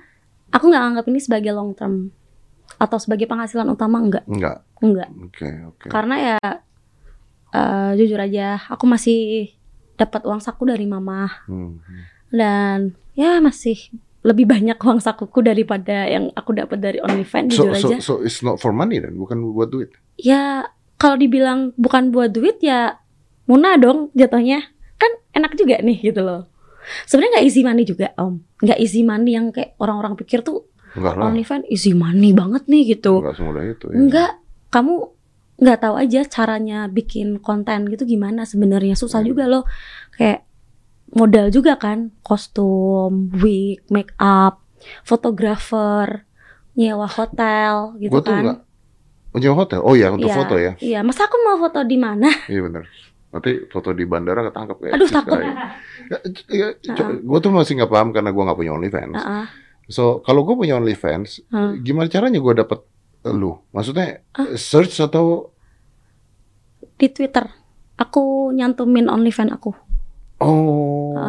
aku nggak anggap ini sebagai long term atau sebagai penghasilan utama enggak, enggak. enggak. Oke, oke. Karena ya eh, jujur aja aku masih dapat uang saku dari mama Hmm. dan ya masih lebih banyak uang sakuku daripada yang aku dapat dari OnlyFans So, jujur so, aja. so it's not for money dan bukan buat duit. Ya kalau dibilang bukan buat duit ya Muna dong jatuhnya kan enak juga nih gitu loh. Sebenarnya nggak easy money juga om, nggak easy money yang kayak orang-orang pikir tuh Enggak lah. OnlyFans easy money banget nih gitu. Enggak semudah itu ya. Enggak, kamu nggak tahu aja caranya bikin konten gitu gimana sebenarnya susah Hmm. juga loh. Kayak modal juga kan, kostum, wig, make up, fotografer, nyewa hotel gitu Gua tuh kan. menyewa hotel. Oh iya, untuk Iya. foto ya. Iya, masa aku mau foto di mana? Iya benar. Nanti foto di bandara ketangkep ya. Aduh, takut. Ya, gue tuh masih nggak paham karena gue nggak punya OnlyFans. Heeh. So kalau gue punya OnlyFans, Hmm. gimana caranya gue dapet lu? Maksudnya Ah. search atau Di Twitter. Aku nyantumin OnlyFans aku.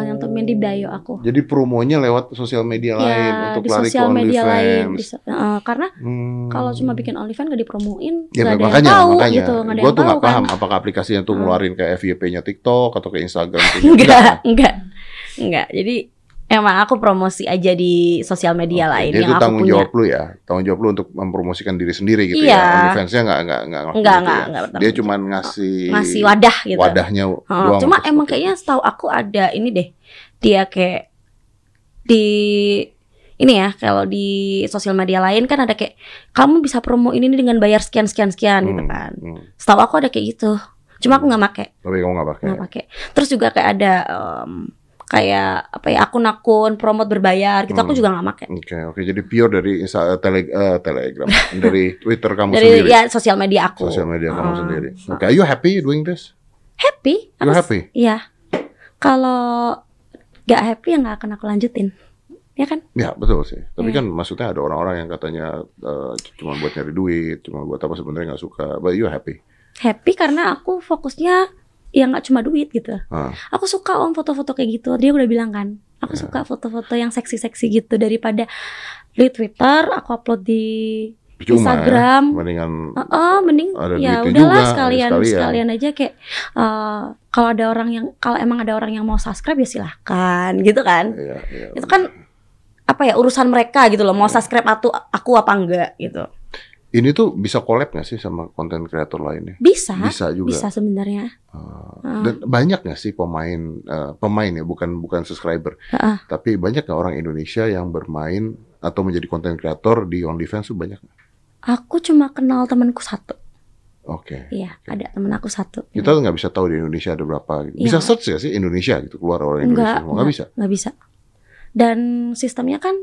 Heeh, nyantumin di bio aku. Jadi promonya lewat sosial media lain Ya, untuk di lari ke sosial media lain. OnlyFans. Heeh, karena Hmm. kalau cuma bikin OnlyFans gak dipromoin, Ya nggak ada makanya, yang tahu makanya. gitu, nggak ada Gue yang tuh nggak kan. paham apakah aplikasinya tuh ngeluarin ke FYP-nya TikTok atau ke Instagram. *laughs* Enggak, enggak, enggak. Jadi emang aku promosi aja di sosial media Oke, lain Jadi yang itu aku tanggung punya. jawab lu ya, tanggung jawab lu untuk mempromosikan diri sendiri gitu Iya. ya. OnlyFans-nya nggak nggak nggak ngelakuin Enggak, itu enggak, ya. Dia cuma ngasih ngasih wadah gitu. wadahnya doang cuma emang kayaknya setahu aku ada ini deh. Dia kayak di ini ya kalau di sosial media lain kan ada kayak kamu bisa promo ini dengan bayar sekian sekian sekian itu. gitu Hmm, kan. hmm. Setahu aku ada kayak gitu. Cuma aku nggak make, Tapi kamu nggak pakai. nggak pakai. Terus juga kayak ada em, kayak apa ya akun-akun promote berbayar gitu aku Hmm. juga nggak make. Oke, oke. Jadi pure dari Insta, tele, eh, Telegram, *laughs* dari Twitter kamu Dari sendiri, ya sosial media aku. sosial media kamu Ah. sendiri. Oke, are you happy doing this? Happy? You Aku- happy? Iya. Kalau nggak happy ya nggak akan aku lanjutin. Ya kan? Ya betul sih. Tapi Iya. kan maksudnya ada orang-orang yang katanya eh, cuma buat nyari duit, cuma buat apa sebenarnya nggak suka. But you happy? Happy karena aku fokusnya ya nggak cuma duit gitu. Ah. Aku suka om foto-foto kayak gitu. Dia udah bilang kan, aku Ya. suka foto-foto yang seksi-seksi gitu daripada di Twitter aku upload di Cuma Instagram. ya, mendingan Oh, oh, mending ya udahlah juga, sekalian, sekalian. sekalian aja kayak eh, kalau ada orang yang kalau emang ada orang yang mau subscribe ya silahkan gitu kan. ya, ya. Itu kan apa ya urusan mereka gitu loh mau subscribe atau aku apa enggak gitu. Ini tuh bisa collab nggak sih sama konten kreator lainnya? Bisa, Bisa juga. bisa sebenarnya. Ah, Ah. Dan banyak nggak sih pemain eh, pemain ya bukan bukan subscriber, Heeh. tapi banyak nggak orang Indonesia yang bermain atau menjadi konten kreator di OnlyFans tuh banyak. nggak? Aku cuma kenal temanku satu. Oke. Iya, ada temen aku satu. Kita nggak bisa tahu di Indonesia ada berapa. gitu. Bisa Iya. search ya sih Indonesia gitu keluar orang Enggak, Indonesia. semua. Nggak bisa. nggak bisa. Dan sistemnya kan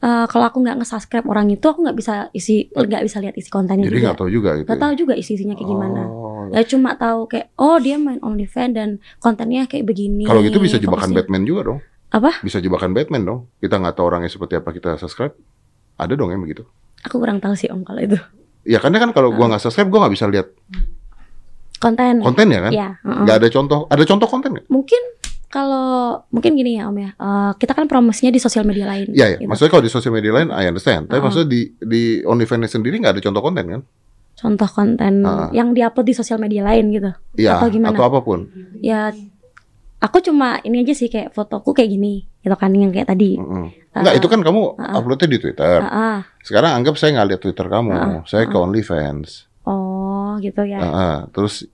eh, kalau aku nggak nge-subscribe orang itu aku nggak bisa isi nggak bisa lihat isi kontennya Jadi juga. nggak tahu juga gitu. Nggak ya? tahu juga isi isinya kayak gimana. Oh. Ya cuma tahu kayak oh dia main OnlyFans dan kontennya kayak begini. Kalau gitu bisa jebakan fokusnya. Batman juga dong. Apa? Bisa jebakan Batman dong. Kita nggak tahu orangnya seperti apa kita subscribe. Ada dong yang begitu. Aku kurang tahu sih om kalau itu Ya karena kan kalau Ah. gua nggak subscribe gua nggak bisa lihat konten. kontennya kan. Ya, heeh. Nggak ada contoh. Ada contoh konten nggak? mungkin kalau mungkin gini ya om ya. Eh, kita kan promosinya di sosial media lain. Iya ya. gitu. Maksudnya kalau di sosial media lain, I understand. Tapi Ah. maksudnya di di OnlyFans sendiri nggak ada contoh konten kan? Contoh konten Ah. yang diupload di sosial media lain gitu. Iya. Atau gimana? Atau apa pun. ya aku cuma ini aja sih kayak fotoku kayak gini gitu kan yang kayak tadi Mm-mm. Enggak, Ah. itu kan kamu Ah. uploadnya di Twitter. Ah, ah. Sekarang anggap saya nggak lihat Twitter kamu, Ah. saya ke OnlyFans. oh gitu ya Ah, ah. Terus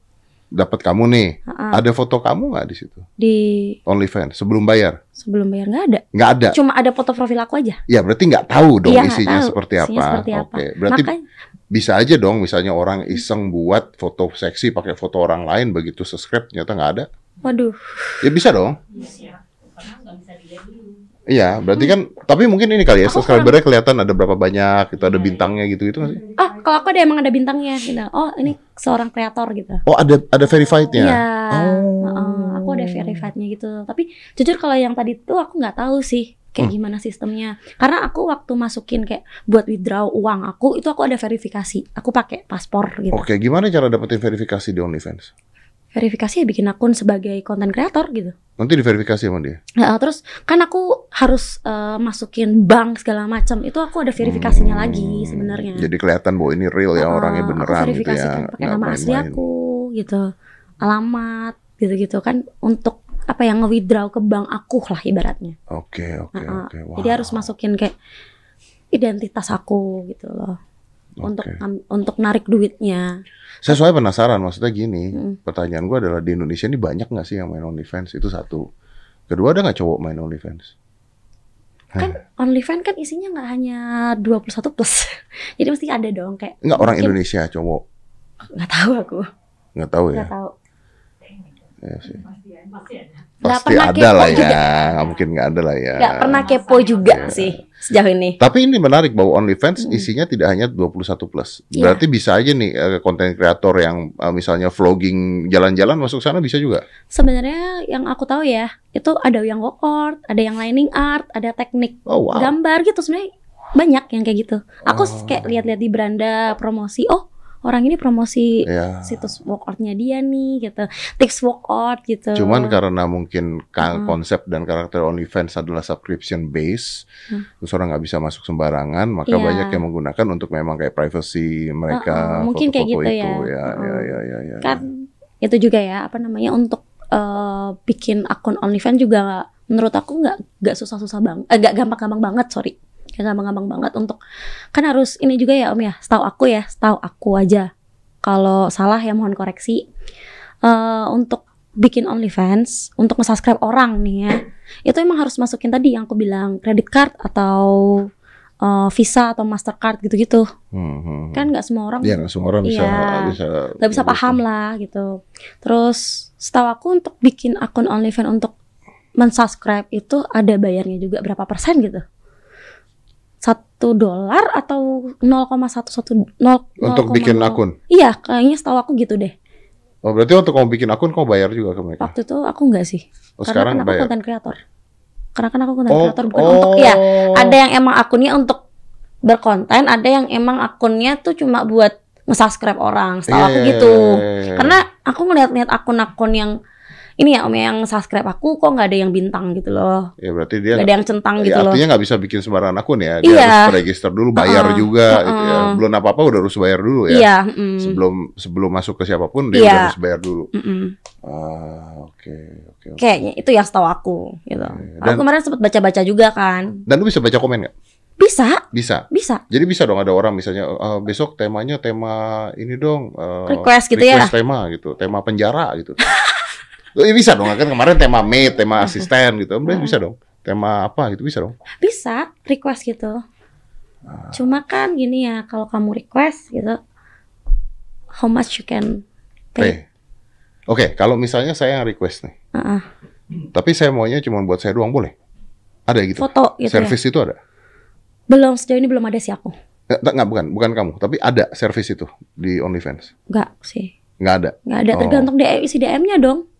dapat kamu nih, ah. ada foto kamu nggak di situ? di OnlyFans sebelum bayar? sebelum bayar nggak ada Nggak ada. cuma ada foto profil aku aja Ya berarti nggak tahu dong Iya, nggak isinya tahu seperti isinya apa. seperti apa. Oke, berarti makanya bisa aja dong misalnya orang iseng buat foto seksi pakai foto orang lain begitu subscribe ternyata nggak ada. Waduh. Ya bisa dong. Iya. Karena nggak bisa dilihat dulu. Iya, berarti kan tapi mungkin ini kali ya Aku subscribernya kelihatan ada berapa banyak, itu ada bintangnya gitu itu nggak sih? Oh, kalau aku ada emang ada bintangnya gitu. Oh, ini seorang kreator gitu. Oh, ada ada verified-nya. Iya. Oh. Heeh, aku ada verified-nya gitu. Tapi jujur kalau yang tadi tuh aku nggak tahu sih kayak Hmm. gimana sistemnya. Karena aku waktu masukin kayak buat withdraw uang aku itu aku ada verifikasi. Aku pakai paspor gitu. Oke, gimana cara dapetin verifikasi di OnlyFans? Verifikasi ya bikin akun sebagai konten kreator gitu. Nanti diverifikasi sama dia. Nah, terus kan aku harus eh, masukin bank segala macam. Itu aku ada verifikasinya Hmm, lagi sebenarnya. Jadi kelihatan bahwa ini real ya Heeh, orangnya aku beneran gitu verifikasikan ya. pakai nama asli aku gitu. Alamat gitu-gitu kan untuk apa yang nge-withdraw ke bank aku lah ibaratnya. Oke, oke, Heeh. oke. Wow. Jadi harus masukin kayak identitas aku gitu loh. Untuk Oke. am- untuk narik duitnya. Saya soalnya penasaran, maksudnya gini, Mm. pertanyaan gua adalah di Indonesia ini banyak nggak sih yang main OnlyFans? Itu satu. Kedua ada nggak cowok main OnlyFans? Kan OnlyFans kan isinya nggak hanya 21 plus. *laughs* Jadi mesti ada dong kayak Nggak orang Indonesia cowok, nggak tahu aku. nggak tahu ya. Nggak tahu. Iya sih. Pasti ada. Pasti ada. Lah ya, juga. mungkin nggak ada lah ya. Nggak pernah kepo juga Iya. sih sejauh ini. Tapi ini menarik bahwa OnlyFans Mm. isinya tidak hanya 21 plus. Iya. Berarti bisa aja nih eh, konten kreator yang eh, misalnya vlogging jalan-jalan masuk sana bisa juga. Sebenarnya yang aku tahu ya, itu ada yang walk art, ada yang lining art, ada teknik Oh wow. gambar gitu sebenarnya banyak yang kayak gitu. Aku Oh. kayak lihat-lihat di beranda promosi, oh orang ini promosi Ya. situs walk artnya dia nih gitu, tips art gitu. Cuman karena mungkin ka- Mm. konsep dan karakter OnlyFans adalah subscription base, Hmm. terus orang nggak bisa masuk sembarangan, maka Iya. banyak yang menggunakan untuk memang kayak privacy mereka, Uh-uh, mungkin kayak foto-foto gitu itu. ya. Ya, Uh-uh. ya, ya, ya, ya. kan itu juga ya apa namanya untuk eh, bikin akun OnlyFans juga menurut aku nggak nggak susah-susah bang, eh, nggak gampang-gampang banget sorry, nggak gampang-gampang banget untuk kan harus ini juga ya om ya, setahu aku ya, setahu aku aja kalau salah ya mohon koreksi Eh, untuk bikin OnlyFans untuk nge-subscribe orang nih ya, itu emang harus masukin tadi yang aku bilang credit card atau eh, Visa atau Mastercard gitu-gitu Hmm, hmm, hmm. kan nggak semua orang Iya, nggak semua orang bisa Iya. bisa nggak bisa paham lah gitu. Terus setahu aku untuk bikin akun OnlyFans untuk mensubscribe itu ada bayarnya juga berapa persen gitu? Satu dolar atau 0,11 nol Untuk bikin 0,0. akun. Iya, kayaknya setahu aku gitu deh. Oh, berarti untuk kamu bikin akun kamu bayar juga ke mereka. Waktu itu aku nggak sih, Oh, karena sekarang kan aku bayar. konten kreator. Karena kan aku konten Oh, kreator bukan oh. untuk ya. Ada yang emang akunnya untuk berkonten, ada yang emang akunnya tuh cuma buat nge-subscribe orang. Setahu aku Iya, gitu. iya, iya, iya. Karena aku ngeliat-liat akun-akun yang ini ya om yang subscribe aku kok nggak ada yang bintang gitu loh, ya berarti dia nggak ada yang centang ya, gitu loh. artinya nggak bisa bikin sembarangan akun ya. Dia Iya. harus register dulu, bayar Uh-uh, juga. gitu ya. Belum apa-apa udah harus bayar dulu ya. Iya, mm, Sebelum sebelum masuk ke siapa pun dia Iya. udah harus bayar dulu. mm-mm. Ah, oke, oke. oke. kayaknya itu yang setahu aku gitu. Iya, Aku dan- kemarin sempat baca-baca juga kan, Dan lu bisa baca komen nggak? bisa, Bisa. bisa. Jadi bisa dong ada orang misalnya "Eh, besok temanya tema ini dong eh, Request gitu ya? request tema gitu, tema penjara gitu. *laughs* Iya bisa dong kan kemarin tema maid, tema asisten gitu. Berarti bisa dong. Tema apa gitu bisa dong. Bisa request gitu. Ah. Cuma kan gini ya, kalau kamu request gitu, how much you can pay. Oke. Oke, kalau misalnya saya yang request nih. Uh-uh. Tapi saya maunya cuma buat saya doang boleh? Ada gitu. Foto gitu ya. Service itu ada? Belum sejauh ini belum ada sih aku. Nggak, nggak, bukan, bukan kamu, tapi ada service itu di OnlyFans. Enggak sih. Nggak ada. Nggak ada, Oh. tergantung DM, isi DM-nya dong.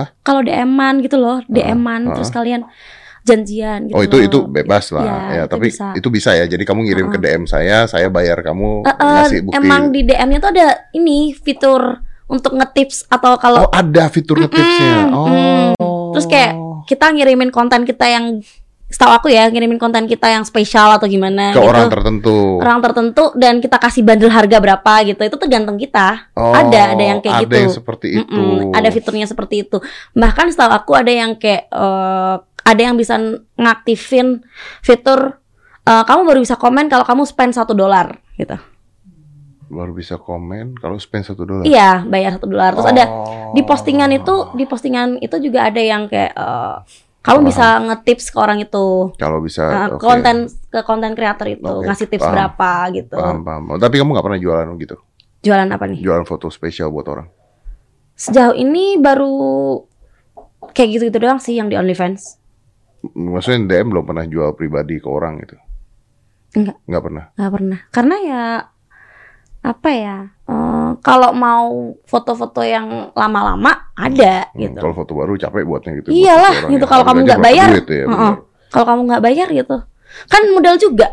Hah? Kalau DM-an gitu loh, DM-an ah. terus kalian janjian gitu oh itu loh. itu bebas lah Iya, ya, itu tapi bisa. itu bisa ya. Jadi kamu ngirim ke DM saya, saya bayar kamu Eh, eh, ngasih bukti. emang di DM-nya tuh ada ini fitur untuk ngetips atau kalau Oh ada fitur ngetipsnya. Oh. mm. Terus kayak kita ngirimin konten kita yang setahu aku ya, ngirimin konten kita yang spesial atau gimana ke gitu. orang tertentu. orang tertentu dan kita kasih bandel harga berapa gitu. Itu tergantung kita. Oh, ada, ada yang kayak ada gitu. yang seperti itu. Mm-mm, ada fiturnya seperti itu. Bahkan setahu aku ada yang kayak eh, ada yang bisa ngaktifin fitur eh, kamu baru bisa komen kalau kamu spend satu dolar gitu. Baru bisa komen kalau spend satu dolar. Iya, bayar satu dolar. Terus ada Oh. di postingan itu di postingan itu juga ada yang kayak eh, Kamu bisa ngetips ke orang itu. Kalau bisa Nah, oke. konten ke konten kreator itu Oke, ngasih tips paham. berapa gitu. Paham, paham. Oh, tapi kamu nggak pernah jualan gitu? Jualan apa nih? Jualan foto spesial buat orang? Sejauh ini baru kayak gitu-gitu doang sih yang di OnlyFans. Maksudnya DM belum pernah jual pribadi ke orang gitu? Enggak. Nggak pernah? Nggak pernah. Karena ya apa ya? eh, kalau mau foto-foto yang lama-lama ada Hmm, gitu. Kalau foto baru capek buatnya gitu. buat Iyalah, orang gitu. ya. Kalau kamu Berarti nggak bayar, duit ya, Heeh. benar. Kalau kamu nggak bayar gitu, kan modal juga.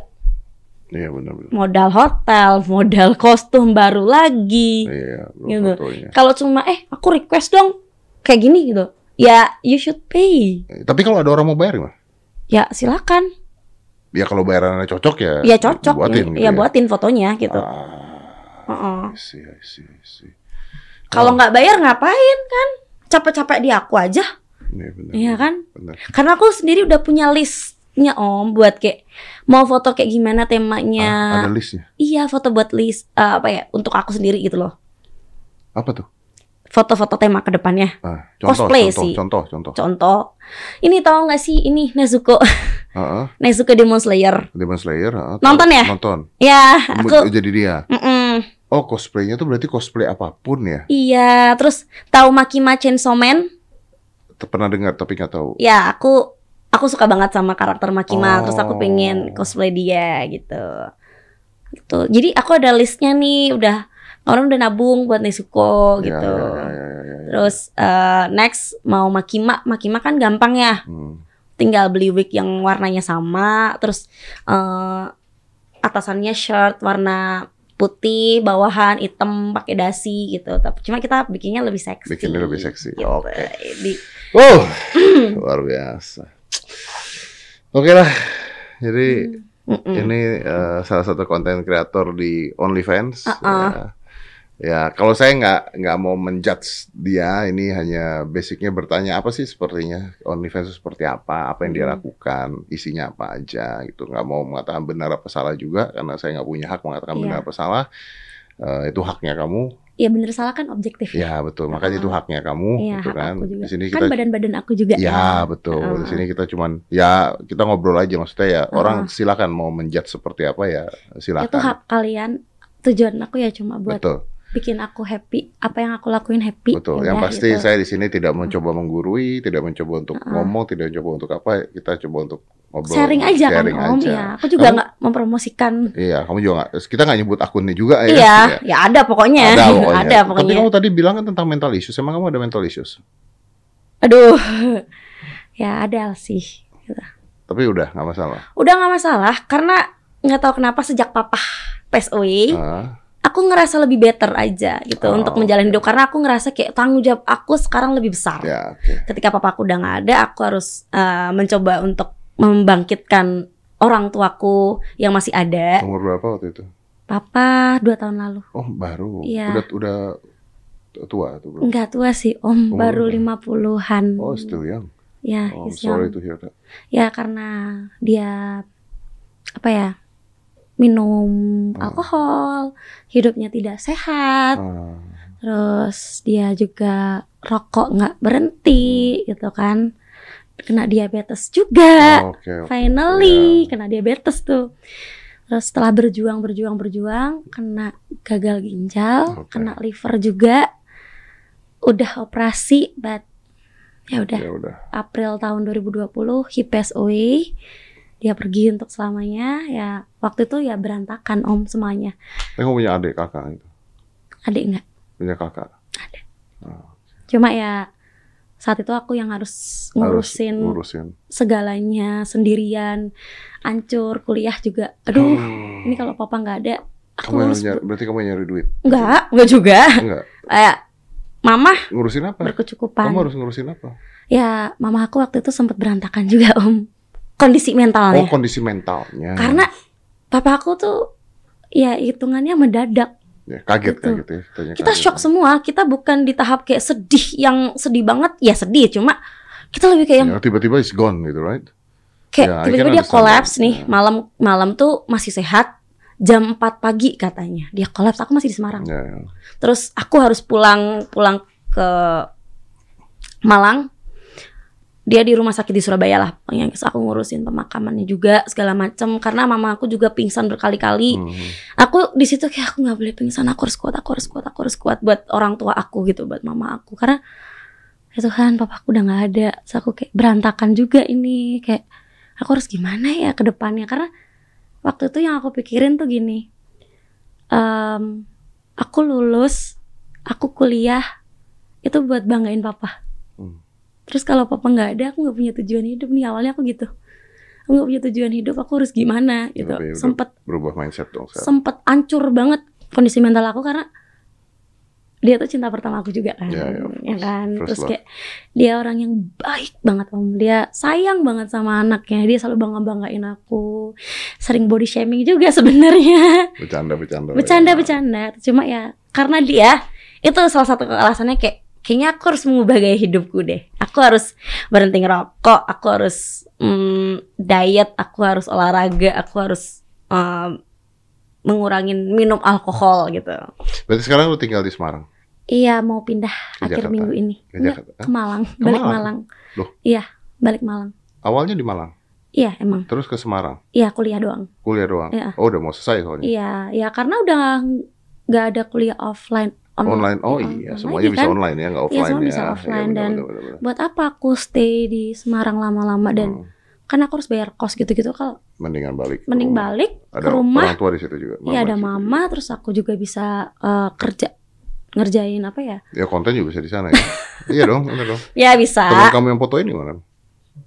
Iya benar-benar. Modal hotel, modal kostum baru lagi. Iya, Gitu. Kalau cuma eh aku request dong kayak gini gitu. Ya you should pay. Eh, Tapi kalau ada orang mau bayar gimana? Ya silakan. Ya kalau bayarannya cocok ya. Ya cocok. Buatin gitu ya, buatin fotonya gitu. Ah, Heeh. I see, I see, I see. Kalau Oh. nggak bayar ngapain kan? Capek-capek di aku aja, Iya benar. Iya kan? Benar. Karena aku sendiri udah punya listnya om buat kayak mau foto kayak gimana temanya. Ah, ada listnya. Iya foto buat list eh, apa ya untuk aku sendiri gitu loh. Apa tuh? Foto-foto tema ke depannya. Ah, contoh, Cosplay contoh, sih. contoh, contoh. Contoh, ini tahu nggak sih ini Nezuko, Heeh. *laughs* Nezuko Demon Slayer. Demon Slayer. ah, Nonton ya? Nonton. Ya, aku jadi dia. Mm-mm. Oh, cosplaynya tuh berarti cosplay apa pun ya? Iya, terus tahu Makima Chainsaw Man? Pernah dengar tapi nggak tahu. Ya, aku aku suka banget sama karakter Makima, terus aku Oh. pengen cosplay dia gitu. Gitu. Jadi aku ada listnya nih, udah orang udah nabung buat Nezuko gitu. ya, ya, ya, ya, ya. Terus eh, next mau Makima, Makima kan gampang ya. Hmm. tinggal beli wig yang warnanya sama, terus eh, atasannya shirt warna putih, bawahan hitam pakai dasi gitu. Tapi cuma kita bikinnya lebih seksi. Bikinnya lebih seksi. Gitu. Oke. Di- Oh, *clears throat* luar biasa. Oke lah. Jadi Mm-mm. ini eh, salah satu konten kreator di OnlyFans. Uh-uh. Ya. Ya, kalau saya nggak nggak mau menjudge dia, ini hanya basicnya bertanya apa sih sepertinya OnlyFans seperti apa, apa yang dia Hmm. lakukan, isinya apa aja gitu. Nggak mau mengatakan benar apa salah juga, karena saya nggak punya hak mengatakan Iya. benar apa salah. Eh, itu haknya kamu. Ya bener salah kan objektif. Ya betul, makanya itu haknya kamu, Iya, gitu hak kan. Di sini Kan badan-badan aku juga. Ya betul. Heeh. Di sini kita cuman ya kita ngobrol aja maksudnya ya Heeh. orang silakan mau menjudge seperti apa ya silakan. Itu hak kalian. Tujuan aku ya cuma buat Betul, bikin aku happy. Apa yang aku lakuin happy. betul. ya Yang pasti gitu. saya di sini tidak mencoba menggurui, tidak mencoba untuk Heeh. ngomong, tidak mencoba untuk apa. Kita coba untuk ngobrol. sharing aja kan sharing om. aja. Ya, aku juga nggak mempromosikan. Iya, kamu juga nggak. Kita nggak nyebut akunnya juga ya. Iya, ya ada pokoknya. Ada *laughs* pokoknya. ada Tapi pokoknya. kamu tadi bilang kan tentang mental issues. Emang kamu ada mental issues? Aduh, *laughs* ya ada sih. Tapi udah nggak masalah. Udah nggak masalah karena nggak tahu kenapa sejak papa PSOE, Ah, aku ngerasa lebih better aja gitu Oh, untuk menjalani hidup karena aku ngerasa kayak tanggung jawab aku sekarang lebih besar. ya, oke. Ketika papa aku udah nggak ada, aku harus eh, mencoba untuk membangkitkan orang tuaku yang masih ada. Umur berapa waktu itu? Papa dua tahun lalu. Oh, baru. Iya. Udah udah tua tuh belum? Enggak tua sih, Om. Umur baru lima puluhan. Oh, still young. Ya, Oh, he's sorry young. to hear that. Ya karena dia apa ya minum Hmm. alkohol, hidupnya tidak sehat, Ah, terus dia juga rokok nggak berhenti gitu kan, kena diabetes juga. oke, oke. Finally Ya. kena diabetes tuh. Terus setelah berjuang berjuang berjuang kena gagal ginjal, Oke. kena liver juga, udah operasi, but ya udah Ya udah. April tahun 2020 he passed away dia pergi untuk selamanya ya waktu itu ya berantakan om semuanya Tapi kamu punya adik kakak itu? adik enggak Punya kakak? cuma ya saat itu aku yang harus ngurusin Harus ngurusin. segalanya sendirian ancur kuliah juga aduh Hmm. ini kalau papa nggak ada aku kamu yang harus nyari, berarti kamu yang nyari duit? enggak enggak juga Enggak. kayak mama Ngurusin apa? berkecukupan Kamu harus ngurusin apa? ya mama aku waktu itu sempat berantakan juga om kondisi mentalnya Oh, kondisi mentalnya. Karena papa aku tuh ya hitungannya mendadak. ya, kaget Gitu. kaget ya. Kita kaget. shock semua. Kita bukan di tahap kayak sedih yang sedih banget. Ya sedih, cuma kita lebih kayak yang Ya, tiba-tiba is gone gitu, right? kayak ya, tiba-tiba dia that. nih. Ya. Malam malam tuh masih sehat. Jam 4 pagi katanya. Dia kolaps. Aku masih di Semarang. Ya, ya. Terus aku harus pulang pulang ke Malang. Dia di rumah sakit di Surabaya lah yang aku ngurusin pemakamannya juga segala macam karena mama aku juga pingsan berkali-kali. Mhm. aku di situ kayak aku nggak boleh pingsan aku harus kuat aku harus kuat aku harus kuat buat orang tua aku gitu buat mama aku. Karena ya Tuhan papa aku udah nggak ada. Terus aku kayak berantakan juga ini kayak aku harus gimana ya ke depannya? Karena waktu itu yang aku pikirin tuh gini em, aku lulus aku kuliah itu buat banggain papa. Hmm. Terus kalau papa nggak ada aku nggak punya tujuan hidup nih awalnya aku gitu aku nggak punya tujuan hidup aku harus gimana gitu udah sempet Berubah mindset dong sekarang. sempet ancur banget kondisi mental aku karena dia tuh cinta pertama aku juga kan, Ya, ya, ya kan. First Terus love. kayak dia orang yang baik banget om, dia sayang banget sama anaknya, dia selalu bangga banggain aku, sering body shaming juga *laughs* sebenarnya, Bercanda, bercanda. bercanda ya. bercanda. Cuma ya karena dia itu salah satu alasannya kayak kayaknya aku harus mengubah gaya hidupku deh. Aku harus berhenti ngerokok, aku harus mm, diet, aku harus olahraga, aku harus um, mengurangin minum alkohol gitu. Berarti sekarang lu tinggal di Semarang? Iya mau pindah Ke akhir Jakarta? minggu ini. Ke ke Malang, Ke balik Malang? Malang. Loh? Iya, balik Malang. Awalnya di Malang, Iya emang. terus ke Semarang, Iya kuliah doang. kuliah doang. Iya. Oh, udah mau selesai soalnya. Iya, ya karena udah nggak ada kuliah offline. Online. Oh on- iya, online semuanya lagi bisa kan. online ya, nggak Iya, offline semua ya. bisa Iya, offline benar, dan benar, benar, benar. Buat apa aku stay di Semarang lama-lama dan Hmm, kan aku harus bayar kos gitu-gitu kalau mendingan balik. mending rumah. balik Ada ke rumah. orang tua di situ juga. Iya ada di mama, terus aku juga bisa eh, kerja ngerjain apa ya? Ya konten juga bisa di sana ya. *laughs* iya dong, benar dong. Ya bisa Teman kamu yang fotoin gimana?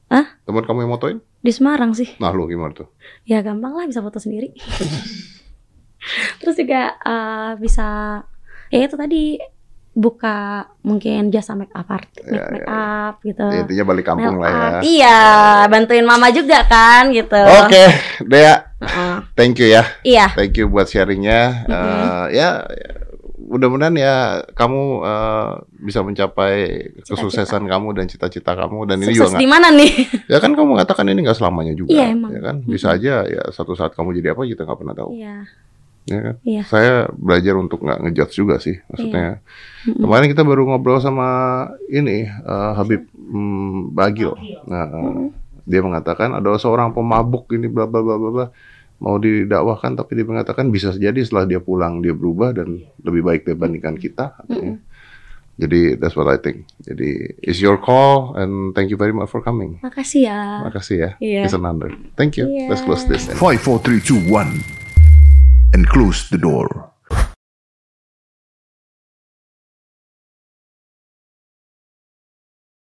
Hah? Teman kamu yang fotoin? di Semarang sih. Nah, lu gimana tuh? Ya gampang lah bisa foto sendiri. *laughs* terus juga eh, bisa ya itu tadi buka mungkin jasa make up art, make, Ya, ya, make ya. up gitu. Ya, intinya balik kampung lah ya. Iya, bantuin mama juga kan gitu. Oke, Dea, Heeh. thank you ya. Iya. Thank you buat sharingnya. Mhm. Eh, ya, ya, mudah-mudahan ya kamu eh, bisa mencapai Cita-cita. kesuksesan kamu dan cita-cita kamu dan ini Sukses juga di mana nih? ya kan kamu mengatakan ini nggak selamanya juga Iya, emang. ya kan bisa aja ya satu saat kamu jadi apa kita nggak pernah tahu Iya. Ya kan Iya. saya belajar untuk nggak ngejudge juga sih maksudnya Mm-mm. kemarin kita baru ngobrol sama ini eh, Habib mm, Bagil nah eh, Mm-mm. dia mengatakan ada seorang pemabuk ini bla bla bla bla bla mau didakwahkan tapi dia mengatakan bisa jadi setelah dia pulang dia berubah dan lebih baik dibandingkan kita katanya. jadi that's what I think jadi it's your call and thank you very much for coming Makasih ya. makasih ya Iya. it's an honor thank you Iya. let's close this 5, 4, 3, 2, 1. And close the door.